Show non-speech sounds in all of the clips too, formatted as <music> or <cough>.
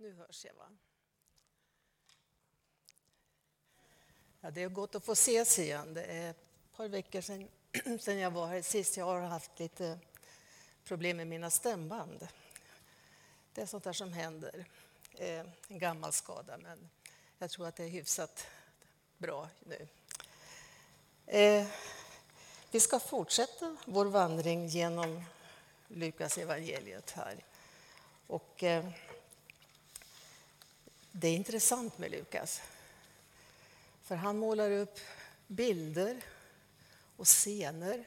Nu hörs jag, va? Ja, det är gott att få ses igen. Det är ett par veckor sedan, <clears throat> sedan jag var här sist. Jag har haft lite problem med mina stämband. Det är sånt där som händer. Eh, en gammal skada, men jag tror att det är hyfsat bra nu. Eh, vi ska fortsätta vår vandring genom Lukas evangeliet här. Och, eh, det är intressant med Lukas. För han målar upp bilder och scener.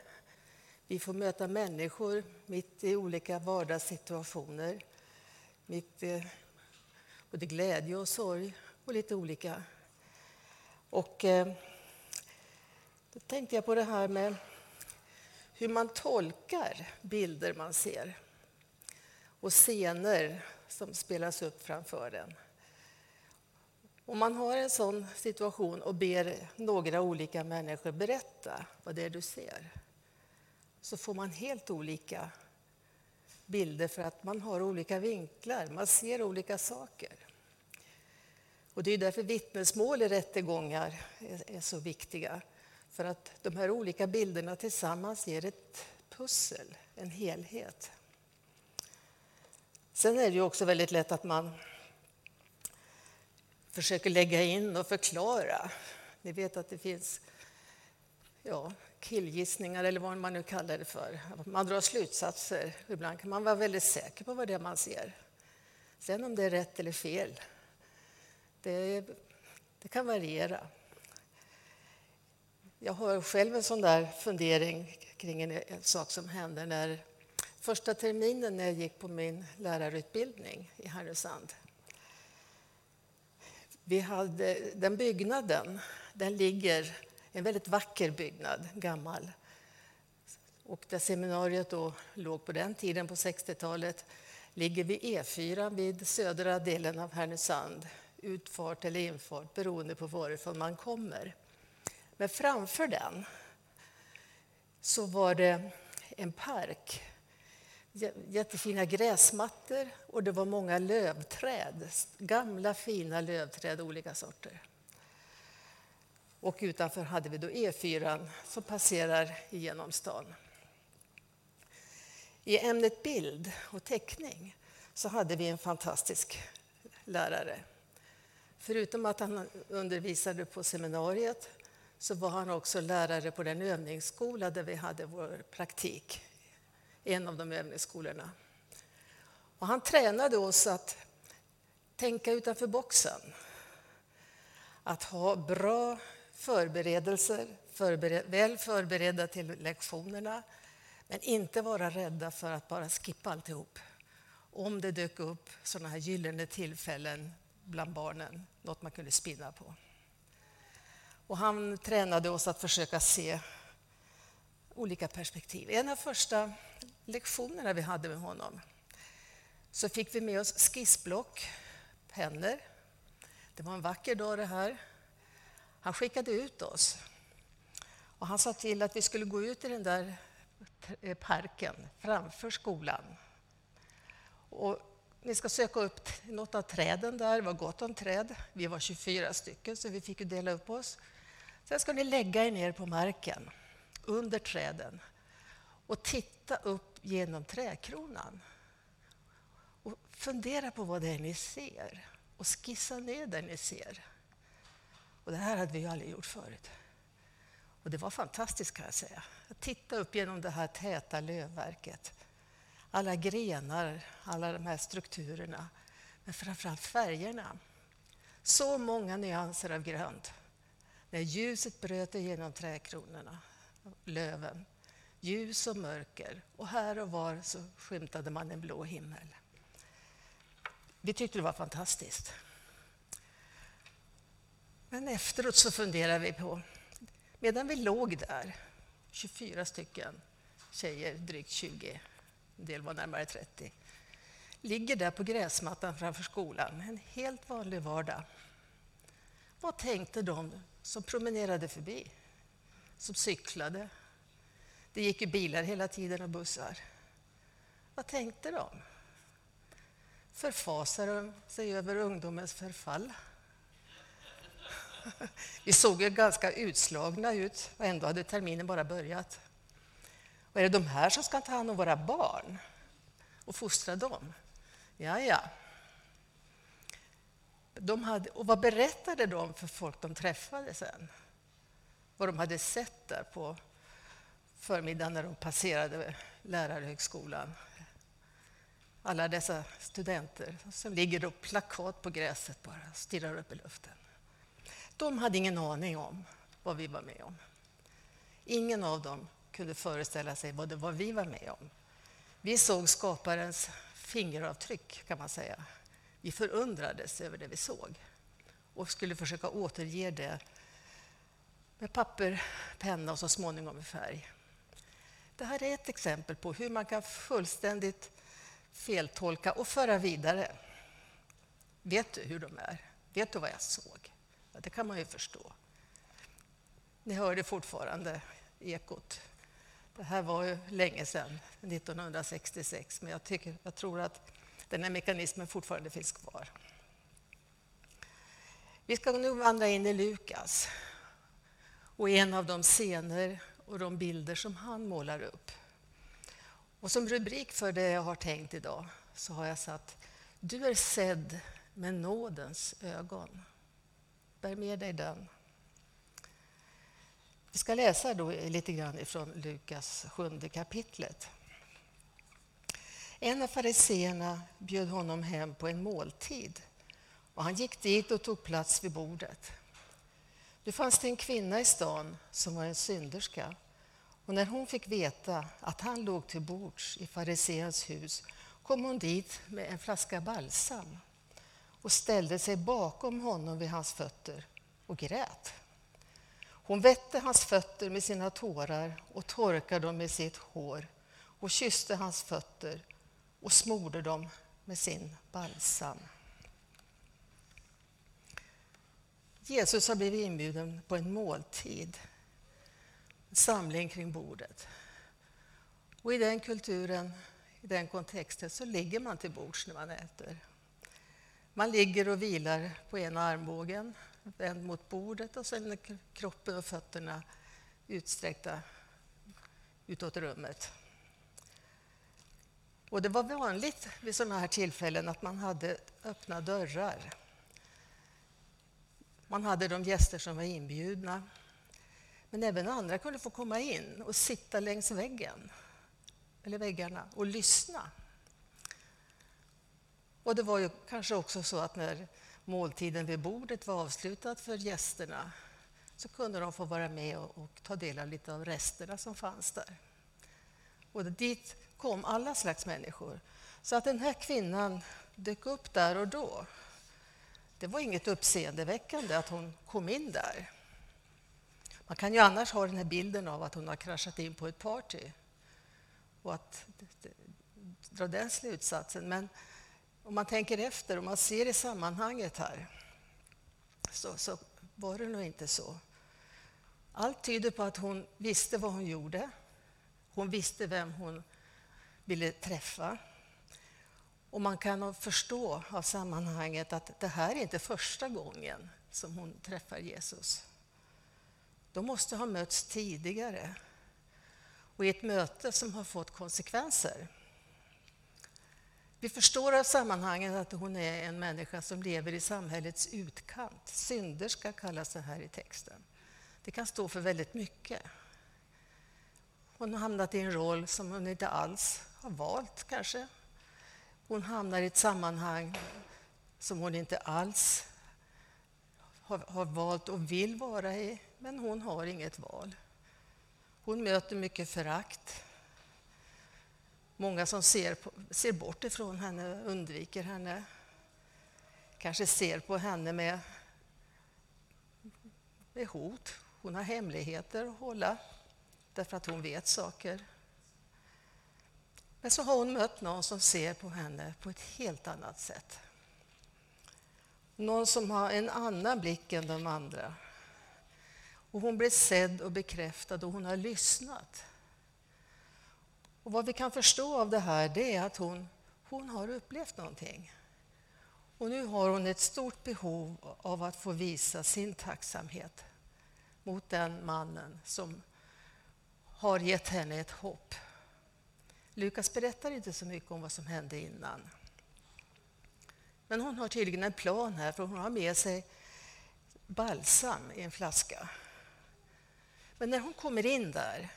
Vi får möta människor mitt i olika vardagssituationer. Mitt i både glädje och sorg och lite olika. Och eh, då tänkte jag på det här med hur man tolkar bilder man ser och scener som spelas upp framför en. Om man har en sån situation och ber några olika människor berätta vad det är du ser så får man helt olika bilder för att man har olika vinklar, man ser olika saker. Och det är därför vittnesmål i rättegångar är så viktiga. För att de här olika bilderna tillsammans ger ett pussel, en helhet. Sen är det ju också väldigt lätt att man försöker lägga in och förklara. Ni vet att det finns ja, killgissningar eller vad man nu kallar det för. Man drar slutsatser. Ibland kan man vara väldigt säker på vad det är man ser. Sen om det är rätt eller fel, det, det kan variera. Jag har själv en sån där fundering kring en, en sak som hände när första terminen när jag gick på min lärarutbildning i Härnösand. Vi hade, den byggnaden den ligger, en väldigt vacker byggnad, gammal. Och där seminariet då låg på den tiden, på 60-talet, ligger vid E4 vid södra delen av Härnösand. Utfart eller infart beroende på varifrån man kommer. Men framför den så var det en park. Jättefina gräsmattor och det var många lövträd. Gamla fina lövträd, olika sorter. Och utanför hade vi då E4 som passerar genom stan. I ämnet bild och teckning så hade vi en fantastisk lärare. Förutom att han undervisade på seminariet så var han också lärare på den övningsskola där vi hade vår praktik. En av de övningsskolorna. Och han tränade oss att tänka utanför boxen. Att ha bra förberedelser, förbered, väl förberedda till lektionerna men inte vara rädda för att bara skippa alltihop. Om det dök upp sådana här gyllene tillfällen bland barnen, något man kunde spinna på. Och han tränade oss att försöka se olika perspektiv. En av första lektionerna vi hade med honom så fick vi med oss skissblock, pennor. Det var en vacker dag det här. Han skickade ut oss. Och han sa till att vi skulle gå ut i den där parken framför skolan. Och ni ska söka upp något av träden där. Det var gott om träd. Vi var 24 stycken, så vi fick dela upp oss. Sen ska ni lägga er ner på marken under träden och titta upp genom trädkronan. Och fundera på vad det är ni ser och skissa ner det ni ser. Och det här hade vi ju aldrig gjort förut. Och det var fantastiskt kan jag säga. Att titta upp genom det här täta lövverket. Alla grenar, alla de här strukturerna. Men framförallt färgerna. Så många nyanser av grönt. När ljuset bröt igenom trädkronorna, löven. Ljus och mörker. Och här och var så skymtade man en blå himmel. Vi tyckte det var fantastiskt. Men efteråt så funderade vi på, medan vi låg där, 24 stycken tjejer, drygt 20, en del var närmare 30, ligger där på gräsmattan framför skolan, en helt vanlig vardag. Vad tänkte de som promenerade förbi, som cyklade? Det gick ju bilar hela tiden och bussar. Vad tänkte de? Förfasade de sig över ungdomens förfall. <laughs> Vi såg ju ganska utslagna ut och ändå hade terminen bara börjat. Och är det de här som ska ta hand om våra barn och fostra dem? Ja, ja. De hade, och vad berättade de för folk de träffade sen? Vad de hade sett där på förmiddagen när de passerade lärarhögskolan. Alla dessa studenter som ligger och plakat på gräset bara stirrar upp i luften. De hade ingen aning om vad vi var med om. Ingen av dem kunde föreställa sig vad det var vi var med om. Vi såg skaparens fingeravtryck, kan man säga. Vi förundrades över det vi såg och skulle försöka återge det med papper, penna och så småningom med färg. Det här är ett exempel på hur man kan fullständigt feltolka och föra vidare. Vet du hur de är? Vet du vad jag såg? Ja, det kan man ju förstå. Ni hör det fortfarande, Ekot. Det här var ju länge sedan, 1966, men jag, tycker, jag tror att den här mekanismen fortfarande finns kvar. Vi ska nu vandra in i Lukas och en av de scener och de bilder som han målar upp. Och som rubrik för det jag har tänkt idag så har jag satt Du är sedd med nådens ögon. Bär med dig den. Vi ska läsa då lite grann från Lukas sjunde kapitlet. En av fariseerna bjöd honom hem på en måltid och han gick dit och tog plats vid bordet. Det fanns det en kvinna i stan som var en synderska och när hon fick veta att han låg till bords i fariseens hus kom hon dit med en flaska balsam och ställde sig bakom honom vid hans fötter och grät. Hon vette hans fötter med sina tårar och torkade dem med sitt hår och kysste hans fötter och smorde dem med sin balsam. Jesus har blivit inbjuden på en måltid, en samling kring bordet. Och I den kulturen, i den kontexten, så ligger man till bords när man äter. Man ligger och vilar på ena armbågen, vänd mot bordet och sen är kroppen och fötterna utsträckta utåt rummet. Och det var vanligt vid sådana här tillfällen att man hade öppna dörrar. Man hade de gäster som var inbjudna. Men även andra kunde få komma in och sitta längs väggen, eller väggarna och lyssna. Och det var ju kanske också så att när måltiden vid bordet var avslutad för gästerna så kunde de få vara med och, och ta del av lite av resterna som fanns där. Och dit kom alla slags människor. Så att den här kvinnan dök upp där och då, det var inget uppseendeväckande att hon kom in där. Man kan ju annars ha den här bilden av att hon har kraschat in på ett party och att dra den slutsatsen. Men om man tänker efter, och man ser i sammanhanget här, så, så var det nog inte så. Allt tyder på att hon visste vad hon gjorde. Hon visste vem hon ville träffa. Och man kan förstå av sammanhanget att det här är inte första gången som hon träffar Jesus. De måste ha mötts tidigare och i ett möte som har fått konsekvenser. Vi förstår av sammanhanget att hon är en människa som lever i samhällets utkant. Synderska kallas det här i texten. Det kan stå för väldigt mycket. Hon har hamnat i en roll som hon inte alls har valt, kanske. Hon hamnar i ett sammanhang som hon inte alls har, har valt och vill vara i, men hon har inget val. Hon möter mycket förakt. Många som ser, på, ser bort ifrån henne, undviker henne. Kanske ser på henne med, med hot. Hon har hemligheter att hålla därför att hon vet saker. Men så har hon mött någon som ser på henne på ett helt annat sätt. Någon som har en annan blick än de andra. Och hon blir sedd och bekräftad och hon har lyssnat. Och vad vi kan förstå av det här det är att hon, hon har upplevt någonting. Och nu har hon ett stort behov av att få visa sin tacksamhet mot den mannen som har gett henne ett hopp. Lukas berättar inte så mycket om vad som hände innan. Men hon har tydligen en plan här, för hon har med sig balsam i en flaska. Men när hon kommer in där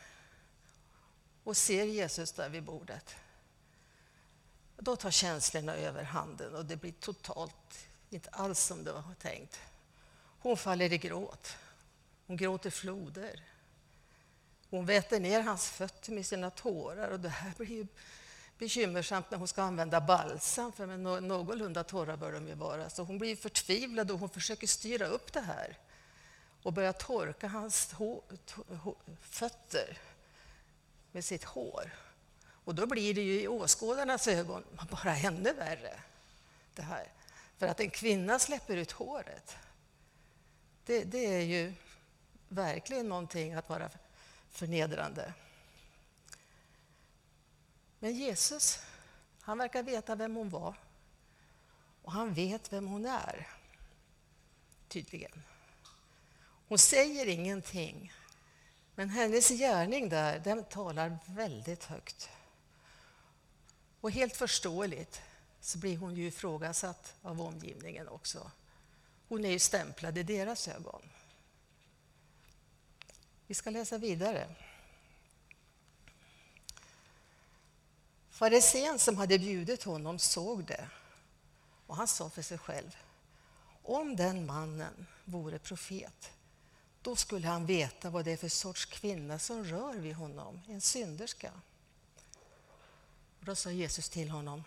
och ser Jesus där vid bordet, då tar känslorna över handen och det blir totalt inte alls som det var tänkt. Hon faller i gråt. Hon gråter floder. Hon väter ner hans fötter med sina tårar och det här blir ju bekymmersamt när hon ska använda balsam, för men någorlunda torra bör de ju vara. Så hon blir förtvivlad och hon försöker styra upp det här och börjar torka hans fötter med sitt hår. Och då blir det ju i åskådarnas ögon bara ännu värre. Det här. För att en kvinna släpper ut håret, det, det är ju verkligen någonting att vara förnedrande. Men Jesus, han verkar veta vem hon var. Och han vet vem hon är, tydligen. Hon säger ingenting, men hennes gärning där, den talar väldigt högt. Och helt förståeligt så blir hon ju ifrågasatt av omgivningen också. Hon är ju stämplad i deras ögon. Vi ska läsa vidare. Farisén som hade bjudit honom såg det och han sa för sig själv om den mannen vore profet då skulle han veta vad det är för sorts kvinna som rör vid honom, en synderska. Och då sa Jesus till honom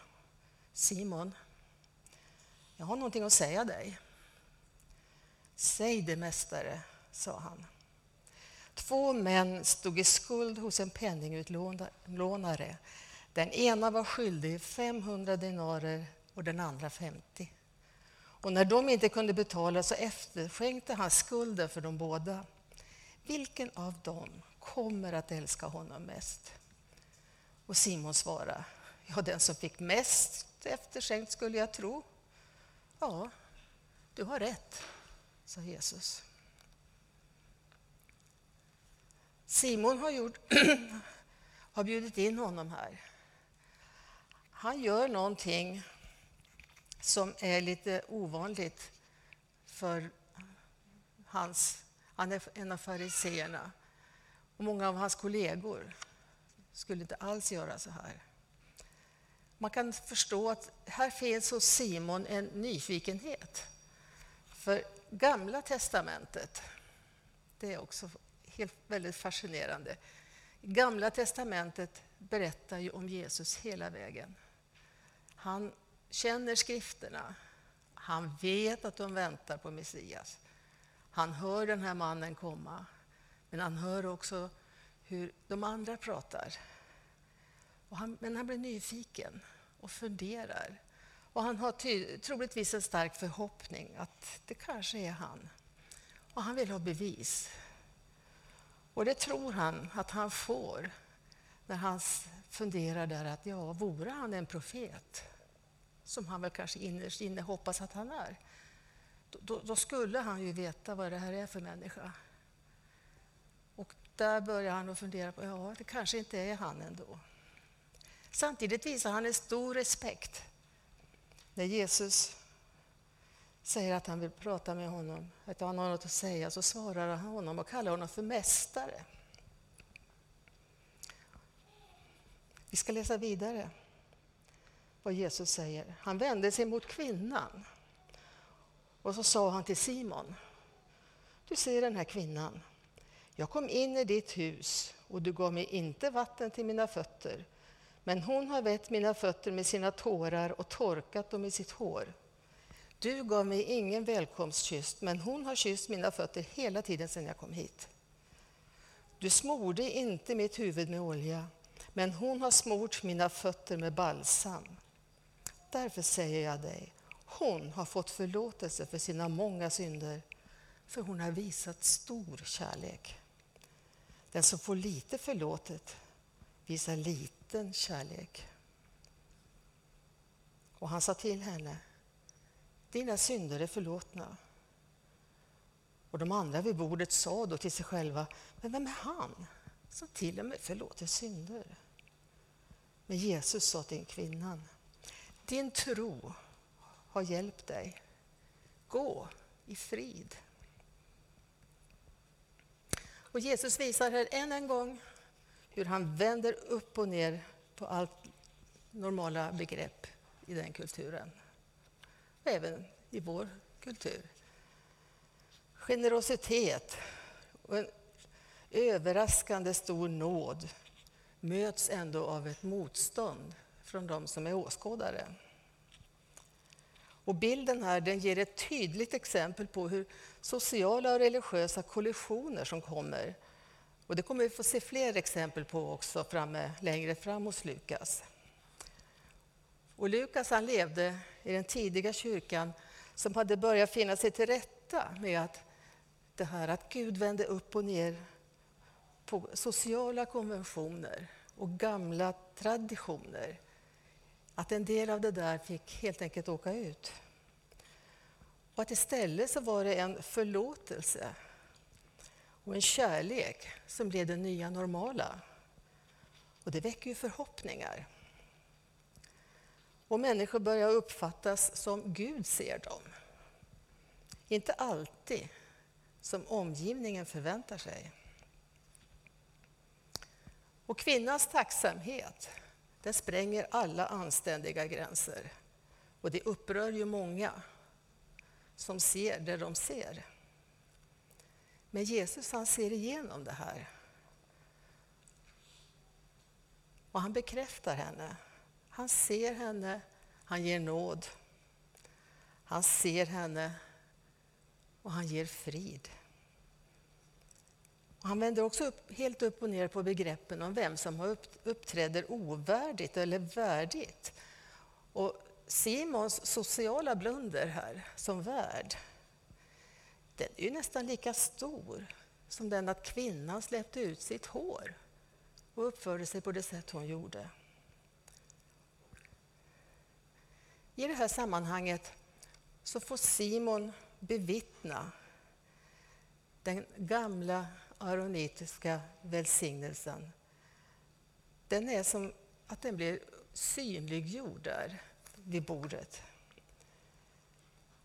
Simon, jag har någonting att säga dig. Säg det, mästare, sa han. Två män stod i skuld hos en penningutlånare. Den ena var skyldig 500 dinarer och den andra 50. Och när de inte kunde betala så efterskänkte han skulden för de båda. Vilken av dem kommer att älska honom mest? Och Simon svarade, ja, den som fick mest efterskänkt skulle jag tro. Ja, du har rätt, sa Jesus. Simon har, gjort, <clears throat> har bjudit in honom här. Han gör någonting som är lite ovanligt för hans... Han är en av fariseerna. Och många av hans kollegor skulle inte alls göra så här. Man kan förstå att här finns hos Simon en nyfikenhet. För Gamla testamentet, det är också helt, väldigt fascinerande. Gamla testamentet berättar ju om Jesus hela vägen. Han känner skrifterna. Han vet att de väntar på Messias. Han hör den här mannen komma, men han hör också hur de andra pratar. Han, men han blir nyfiken och funderar. Och han har ty, troligtvis en stark förhoppning att det kanske är han. Och han vill ha bevis. Och det tror han att han får när han funderar där att ja, vore han en profet, som han väl kanske innerst inne hoppas att han är, då, då, skulle han ju veta vad det här är för människa. Och där börjar han att fundera på, ja, det kanske inte är han ändå. Samtidigt visar han en stor respekt när Jesus säger att han vill prata med honom, att han har något att säga, så svarar han honom och kallar honom för mästare. Vi ska läsa vidare vad Jesus säger. Han vände sig mot kvinnan och så sa han till Simon. Du ser den här kvinnan. Jag kom in i ditt hus och du gav mig inte vatten till mina fötter, men hon har vett mina fötter med sina tårar och torkat dem i sitt hår. Du gav mig ingen välkomstkyss, men hon har kysst mina fötter hela tiden sedan jag kom hit. Du smorde inte mitt huvud med olja, men hon har smort mina fötter med balsam. Därför säger jag dig, hon har fått förlåtelse för sina många synder, för hon har visat stor kärlek. Den som får lite förlåtet visar liten kärlek. Och han sa till henne, dina synder är förlåtna. Och de andra vid bordet sa då till sig själva, men vem är han som till och med förlåter synder? Men Jesus sa till kvinnan, din tro har hjälpt dig. Gå i frid. Och Jesus visar här än en gång hur han vänder upp och ner på allt normala begrepp i den kulturen. Även i vår kultur. Generositet och en överraskande stor nåd möts ändå av ett motstånd från de som är åskådare. Och bilden här den ger ett tydligt exempel på hur sociala och religiösa kollisioner som kommer. Och det kommer vi få se fler exempel på också framme, längre fram hos Lukas. Och Lukas han levde i den tidiga kyrkan som hade börjat finna sig till rätta med att det här att Gud vände upp och ner på sociala konventioner och gamla traditioner. Att en del av det där fick helt enkelt åka ut. Och att istället så var det en förlåtelse och en kärlek som blev det nya normala. Och det väcker ju förhoppningar. Och människor börjar uppfattas som Gud ser dem. Inte alltid som omgivningen förväntar sig. Och kvinnans tacksamhet den spränger alla anständiga gränser. Och det upprör ju många som ser det de ser. Men Jesus han ser igenom det här. Och han bekräftar henne. Han ser henne, han ger nåd. Han ser henne och han ger frid. Och han vänder också upp, helt upp och ner på begreppen om vem som upp, uppträder ovärdigt eller värdigt. Och Simons sociala blunder här som värd, den är ju nästan lika stor som den att kvinnan släppte ut sitt hår och uppförde sig på det sätt hon gjorde. I det här sammanhanget så får Simon bevittna den gamla aronitiska välsignelsen. Den är som att den blir synliggjord där vid bordet.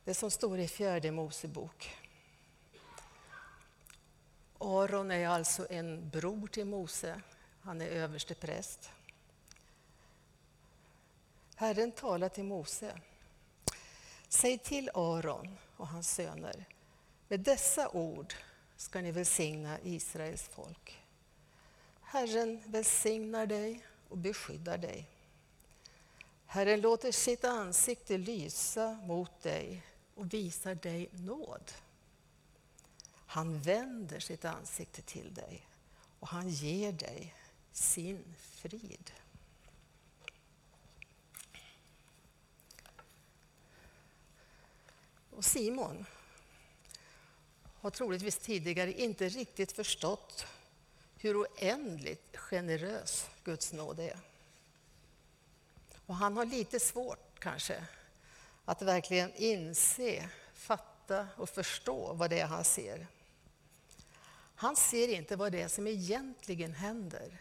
Det som står i fjärde Mosebok. Aron är alltså en bror till Mose. Han är överste präst. Herren talar till Mose. Säg till Aron och hans söner. Med dessa ord ska ni välsigna Israels folk. Herren välsignar dig och beskyddar dig. Herren låter sitt ansikte lysa mot dig och visar dig nåd. Han vänder sitt ansikte till dig och han ger dig sin frid. Och Simon har troligtvis tidigare inte riktigt förstått hur oändligt generös Guds nåd är. Och han har lite svårt kanske att verkligen inse, fatta och förstå vad det är han ser. Han ser inte vad det är som egentligen händer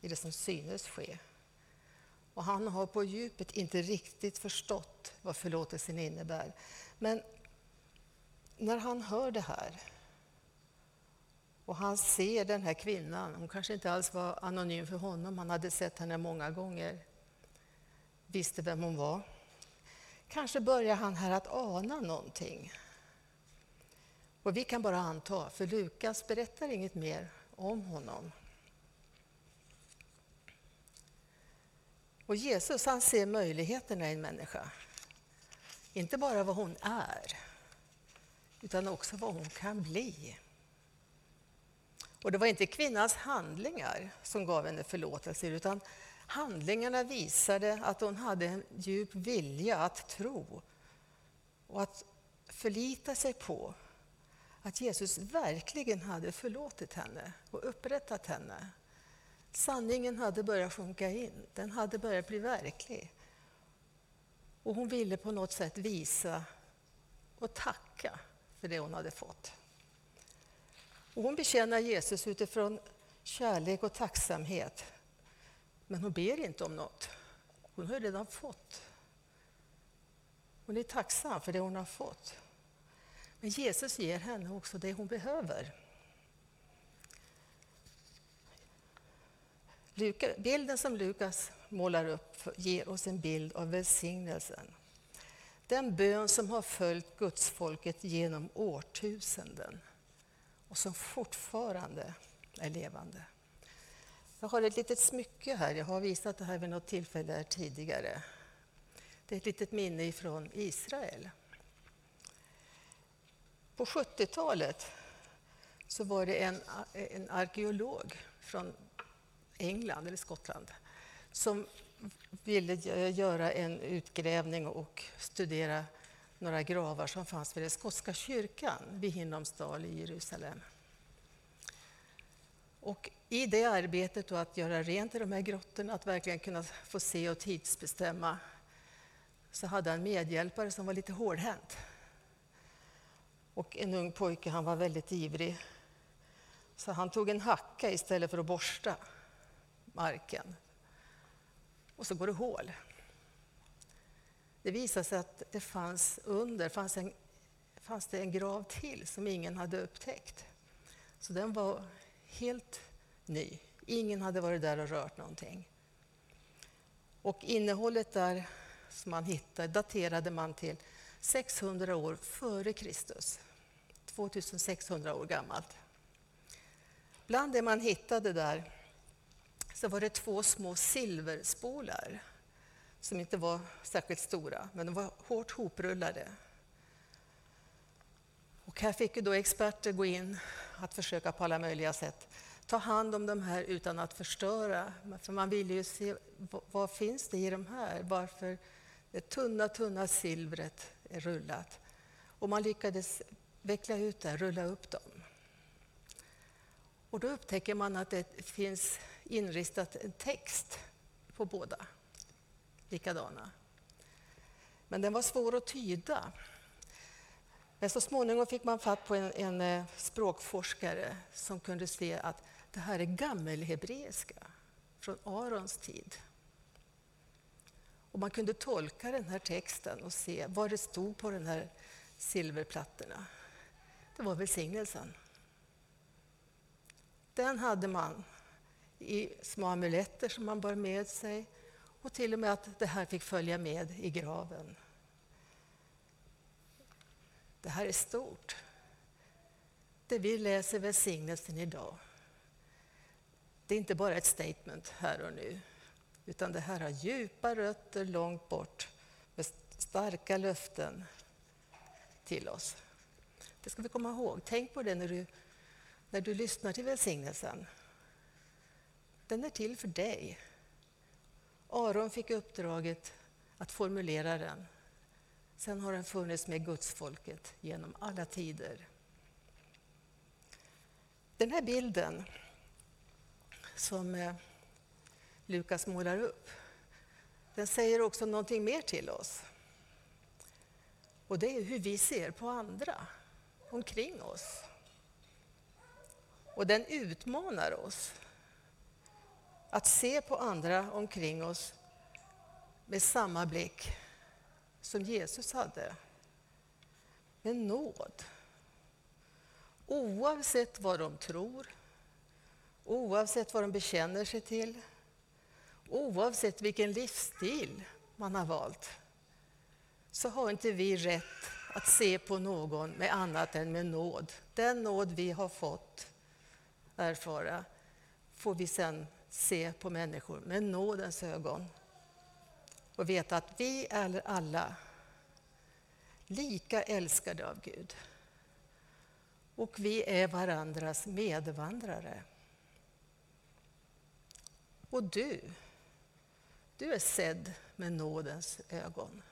i det som synes ske. Och han har på djupet inte riktigt förstått vad förlåtelsen innebär. Men när han hör det här och han ser den här kvinnan, hon kanske inte alls var anonym för honom, han hade sett henne många gånger, visste vem hon var. Kanske börjar han här att ana någonting. Och vi kan bara anta, för Lukas berättar inget mer om honom. Och Jesus han ser möjligheterna i en människa. Inte bara vad hon är, utan också vad hon kan bli. Och det var inte kvinnans handlingar som gav henne förlåtelse, utan handlingarna visade att hon hade en djup vilja att tro och att förlita sig på att Jesus verkligen hade förlåtit henne och upprättat henne. Sanningen hade börjat sjunka in, den hade börjat bli verklig. Och hon ville på något sätt visa och tacka för det hon hade fått. Och hon betjänar Jesus utifrån kärlek och tacksamhet. Men hon ber inte om något. Hon har redan fått. Hon är tacksam för det hon har fått. Men Jesus ger henne också det hon behöver. Bilden som Lukas målar upp ger oss en bild av välsignelsen. Den bön som har följt gudsfolket genom årtusenden och som fortfarande är levande. Jag har ett litet smycke här, jag har visat det här vid något tillfälle tidigare. Det är ett litet minne från Israel. På 70-talet så var det en, en arkeolog från England eller Skottland som ville göra en utgrävning och studera några gravar som fanns vid den skotska kyrkan vid Hinnomsdal i Jerusalem. Och I det arbetet då att göra rent i de här grottorna, att verkligen kunna få se och tidsbestämma, så hade han en medhjälpare som var lite hårdhänt. Och en ung pojke, han var väldigt ivrig. Så han tog en hacka istället för att borsta marken. Och så går det hål. Det visade sig att det fanns under fanns, en, fanns det en grav till som ingen hade upptäckt. Så den var helt ny. Ingen hade varit där och rört någonting. Och innehållet där som man hittade daterade man till 600 år före Kristus. 2600 år gammalt. Bland det man hittade där så var det två små silverspolar som inte var särskilt stora, men de var hårt hoprullade. Och här fick ju då experter gå in att försöka på alla möjliga sätt ta hand om de här utan att förstöra. För man ville ju se vad finns det i de här? Varför det tunna, tunna silvret är rullat? Och man lyckades veckla ut det, rulla upp dem. Och då upptäcker man att det finns inristat en text på båda likadana. Men den var svår att tyda. Men så småningom fick man fatt på en, en eh, språkforskare som kunde se att det här är gammelhebreiska från Arons tid. Och man kunde tolka den här texten och se vad det stod på de här silverplattorna. Det var välsignelsen. Den hade man i små amuletter som man bar med sig och till och med att det här fick följa med i graven. Det här är stort. Det vi läser välsignelsen idag, det är inte bara ett statement här och nu, utan det här har djupa rötter långt bort med starka löften till oss. Det ska vi komma ihåg. Tänk på det när du, när du lyssnar till välsignelsen. Den är till för dig. Aron fick uppdraget att formulera den. Sen har den funnits med gudsfolket genom alla tider. Den här bilden som eh, Lukas målar upp, den säger också någonting mer till oss. Och det är hur vi ser på andra omkring oss. Och den utmanar oss att se på andra omkring oss med samma blick som Jesus hade. Med nåd. Oavsett vad de tror, oavsett vad de bekänner sig till, oavsett vilken livsstil man har valt, så har inte vi rätt att se på någon med annat än med nåd. Den nåd vi har fått erfara får vi sen se på människor med nådens ögon och veta att vi är alla lika älskade av Gud. Och vi är varandras medvandrare. Och du, du är sedd med nådens ögon.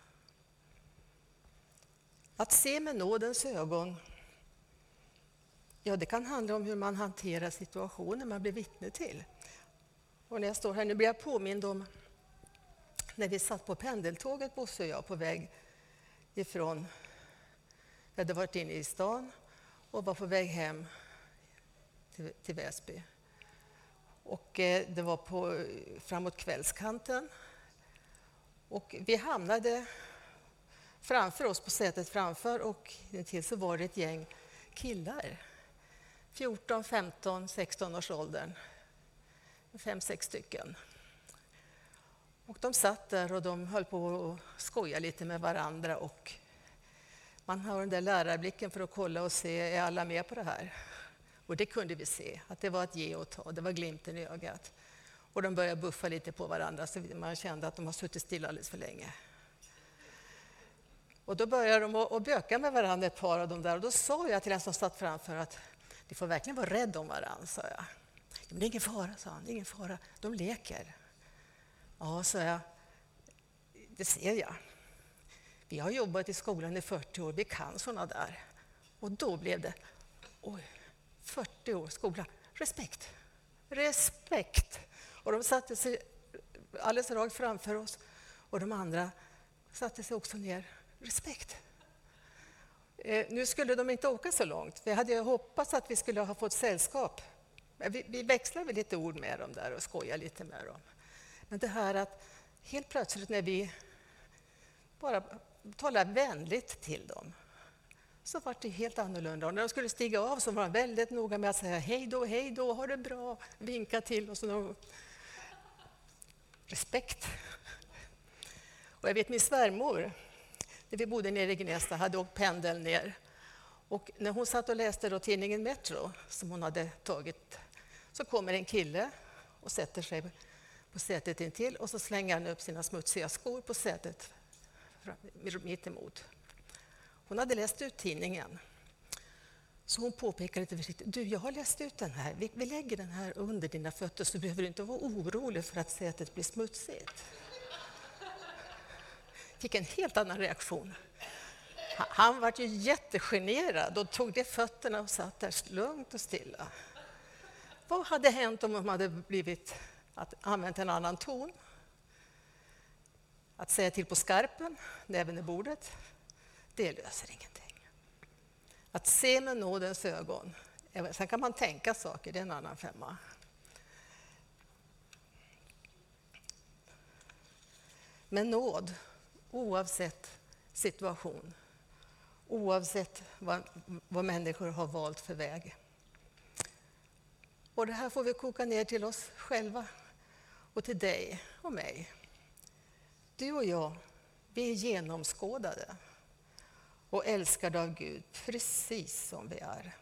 Att se med nådens ögon, ja det kan handla om hur man hanterar situationer man blir vittne till. Och när jag står här nu blir jag påmind om när vi satt på pendeltåget, Bosse och jag, på väg ifrån... Vi hade varit inne i stan och var på väg hem till, till Väsby. Och eh, det var på, framåt kvällskanten. Och vi hamnade framför oss, på sätet framför, och intill så var det ett gäng killar. 14, 15, 16 års åldern. Fem, sex stycken. Och de satt där och de höll på att skoja lite med varandra. Och man har den där lärarblicken för att kolla och se, är alla med på det här? Och det kunde vi se, att det var att ge och ta, det var glimten i ögat. Och de började buffa lite på varandra, så man kände att de har suttit stilla alldeles för länge. Och då började de att böka med varandra, ett par av dem där. Och då sa jag till den som satt framför att ni får verkligen vara rädda om varandra, sa jag. Men det är ingen fara, sa han. Det är ingen fara. De leker. Ja, sa jag. Det ser jag. Vi har jobbat i skolan i 40 år. Vi kan sådana där. Och då blev det... Oj, 40 år skola. Respekt. Respekt. Och de satte sig alldeles rakt framför oss. Och de andra satte sig också ner. Respekt. Eh, nu skulle de inte åka så långt. Vi hade hoppats att vi skulle ha fått sällskap. Vi, vi växlade lite ord med dem där och skojade lite med dem. Men det här att helt plötsligt när vi bara talar vänligt till dem så var det helt annorlunda. Och när de skulle stiga av så var de väldigt noga med att säga hej då, hej då, ha det bra, vinka till. Och så Respekt. Och jag vet min svärmor, när vi bodde nere i Gnesta, hade åkt pendeln ner. Och när hon satt och läste då tidningen Metro, som hon hade tagit, så kommer en kille och sätter sig på sätet intill och så slänger han upp sina smutsiga skor på sätet mitt emot. Hon hade läst ut tidningen. Så hon påpekade lite försiktigt, du jag har läst ut den här, vi, vi lägger den här under dina fötter så behöver du inte vara orolig för att sätet blir smutsigt. Fick en helt annan reaktion. Han, han var ju jättegenerad och tog de fötterna och satt där lugnt och stilla. Vad hade hänt om de hade blivit att använt en annan ton? Att säga till på skarpen, näven i bordet, det löser ingenting. Att se med nådens ögon, sen kan man tänka saker, det är en annan femma. Men nåd, oavsett situation, oavsett vad, vad människor har valt för väg. Och det här får vi koka ner till oss själva och till dig och mig. Du och jag, vi är genomskådade och älskade av Gud precis som vi är.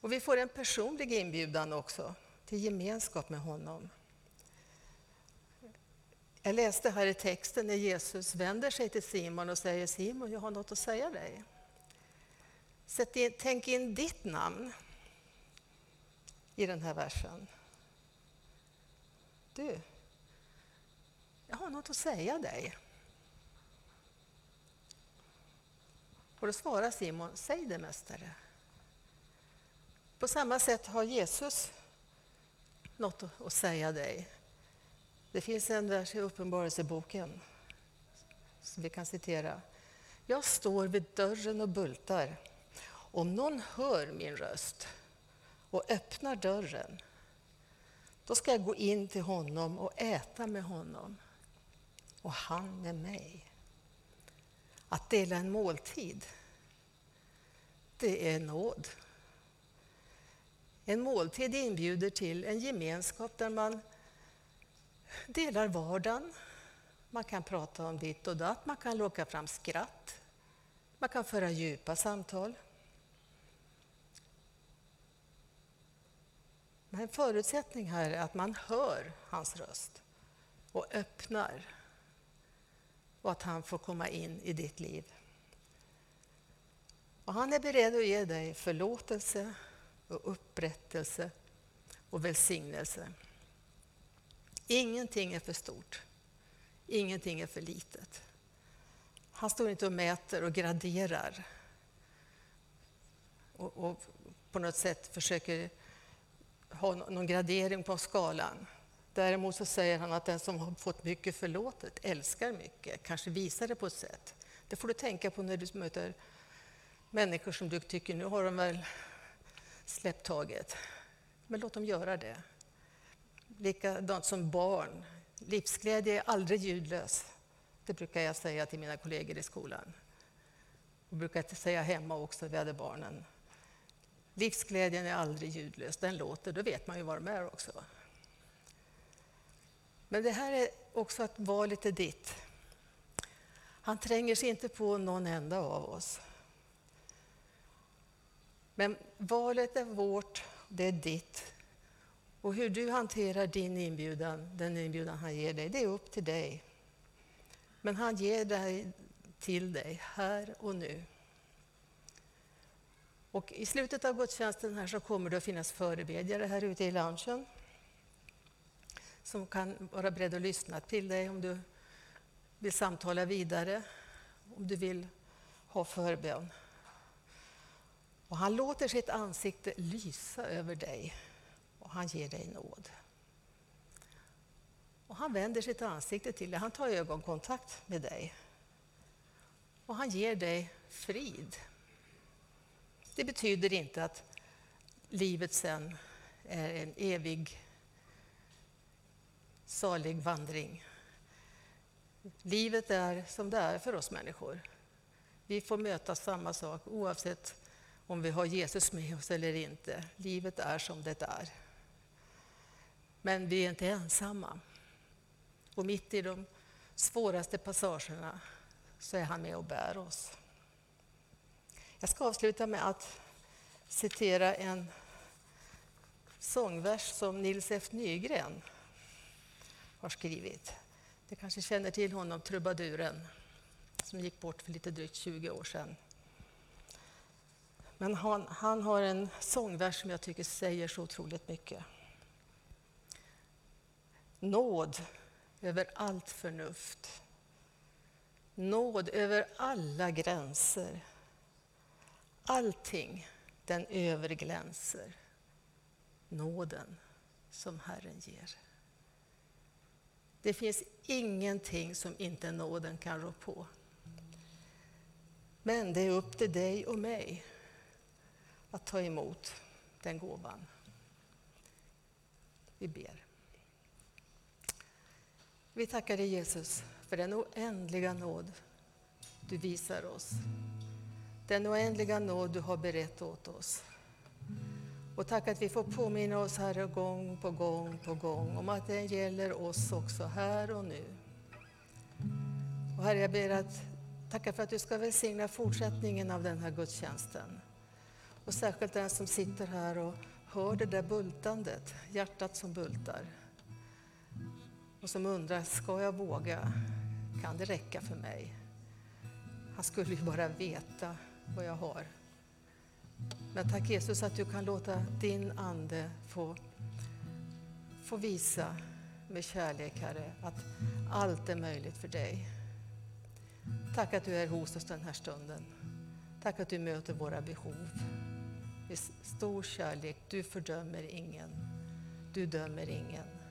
Och vi får en personlig inbjudan också till gemenskap med honom. Jag läste här i texten när Jesus vänder sig till Simon och säger Simon, jag har något att säga dig. Sätt in, tänk in ditt namn i den här versen. Du, jag har något att säga dig. Och då svarar Simon, säg det mästare. På samma sätt har Jesus något att säga dig. Det finns en vers i Uppenbarelseboken som vi kan citera. Jag står vid dörren och bultar. Om någon hör min röst och öppnar dörren, då ska jag gå in till honom och äta med honom och han med mig. Att dela en måltid, det är nåd. En måltid inbjuder till en gemenskap där man delar vardagen. Man kan prata om ditt och datt, man kan locka fram skratt. Man kan föra djupa samtal. Men en förutsättning här är att man hör hans röst och öppnar och att han får komma in i ditt liv. Och han är beredd att ge dig förlåtelse och upprättelse och välsignelse. Ingenting är för stort. Ingenting är för litet. Han står inte och mäter och graderar och, och på något sätt försöker ha någon gradering på skalan. Däremot så säger han att den som har fått mycket förlåtet älskar mycket, kanske visar det på ett sätt. Det får du tänka på när du möter människor som du tycker nu har de väl släppt taget. Men låt dem göra det. Likadant som barn. Livsglädje är aldrig ljudlös. Det brukar jag säga till mina kollegor i skolan. Och brukar säga hemma också, vi hade barnen. Livsglädjen är aldrig ljudlös, den låter, då vet man ju var de är också. Men det här är också att valet är ditt. Han tränger sig inte på någon enda av oss. Men valet är vårt, det är ditt. Och hur du hanterar din inbjudan, den inbjudan han ger dig, det är upp till dig. Men han ger dig till dig här och nu. Och I slutet av gudstjänsten här så kommer det att finnas förebedjare här ute i loungen som kan vara beredda att lyssna till dig om du vill samtala vidare, om du vill ha förbön. Och han låter sitt ansikte lysa över dig och han ger dig nåd. Och han vänder sitt ansikte till dig, han tar ögonkontakt med dig. Och han ger dig frid. Det betyder inte att livet sen är en evig salig vandring. Livet är som det är för oss människor. Vi får möta samma sak oavsett om vi har Jesus med oss eller inte. Livet är som det är. Men vi är inte ensamma. Och mitt i de svåraste passagerna så är han med och bär oss. Jag ska avsluta med att citera en sångvers som Nils F Nygren har skrivit. Ni kanske känner till honom, trubaduren, som gick bort för lite drygt 20 år sedan. Men han, han har en sångvers som jag tycker säger så otroligt mycket. Nåd över allt förnuft. Nåd över alla gränser. Allting den överglänser. Nåden som Herren ger. Det finns ingenting som inte nåden kan rå på. Men det är upp till dig och mig att ta emot den gåvan. Vi ber. Vi tackar dig Jesus för den oändliga nåd du visar oss. Den oändliga nåd du har berett åt oss. Och tack att vi får påminna oss, Herre, gång på gång på gång om att den gäller oss också här och nu. Och Herre, jag ber att tacka för att du ska välsigna fortsättningen av den här gudstjänsten. Och särskilt den som sitter här och hör det där bultandet, hjärtat som bultar. Och som undrar, ska jag våga? Kan det räcka för mig? Han skulle ju bara veta vad jag har. Men tack Jesus att du kan låta din Ande få, få visa med kärlek, Herre, att allt är möjligt för dig. Tack att du är hos oss den här stunden. Tack att du möter våra behov med stor kärlek. Du fördömer ingen. Du dömer ingen.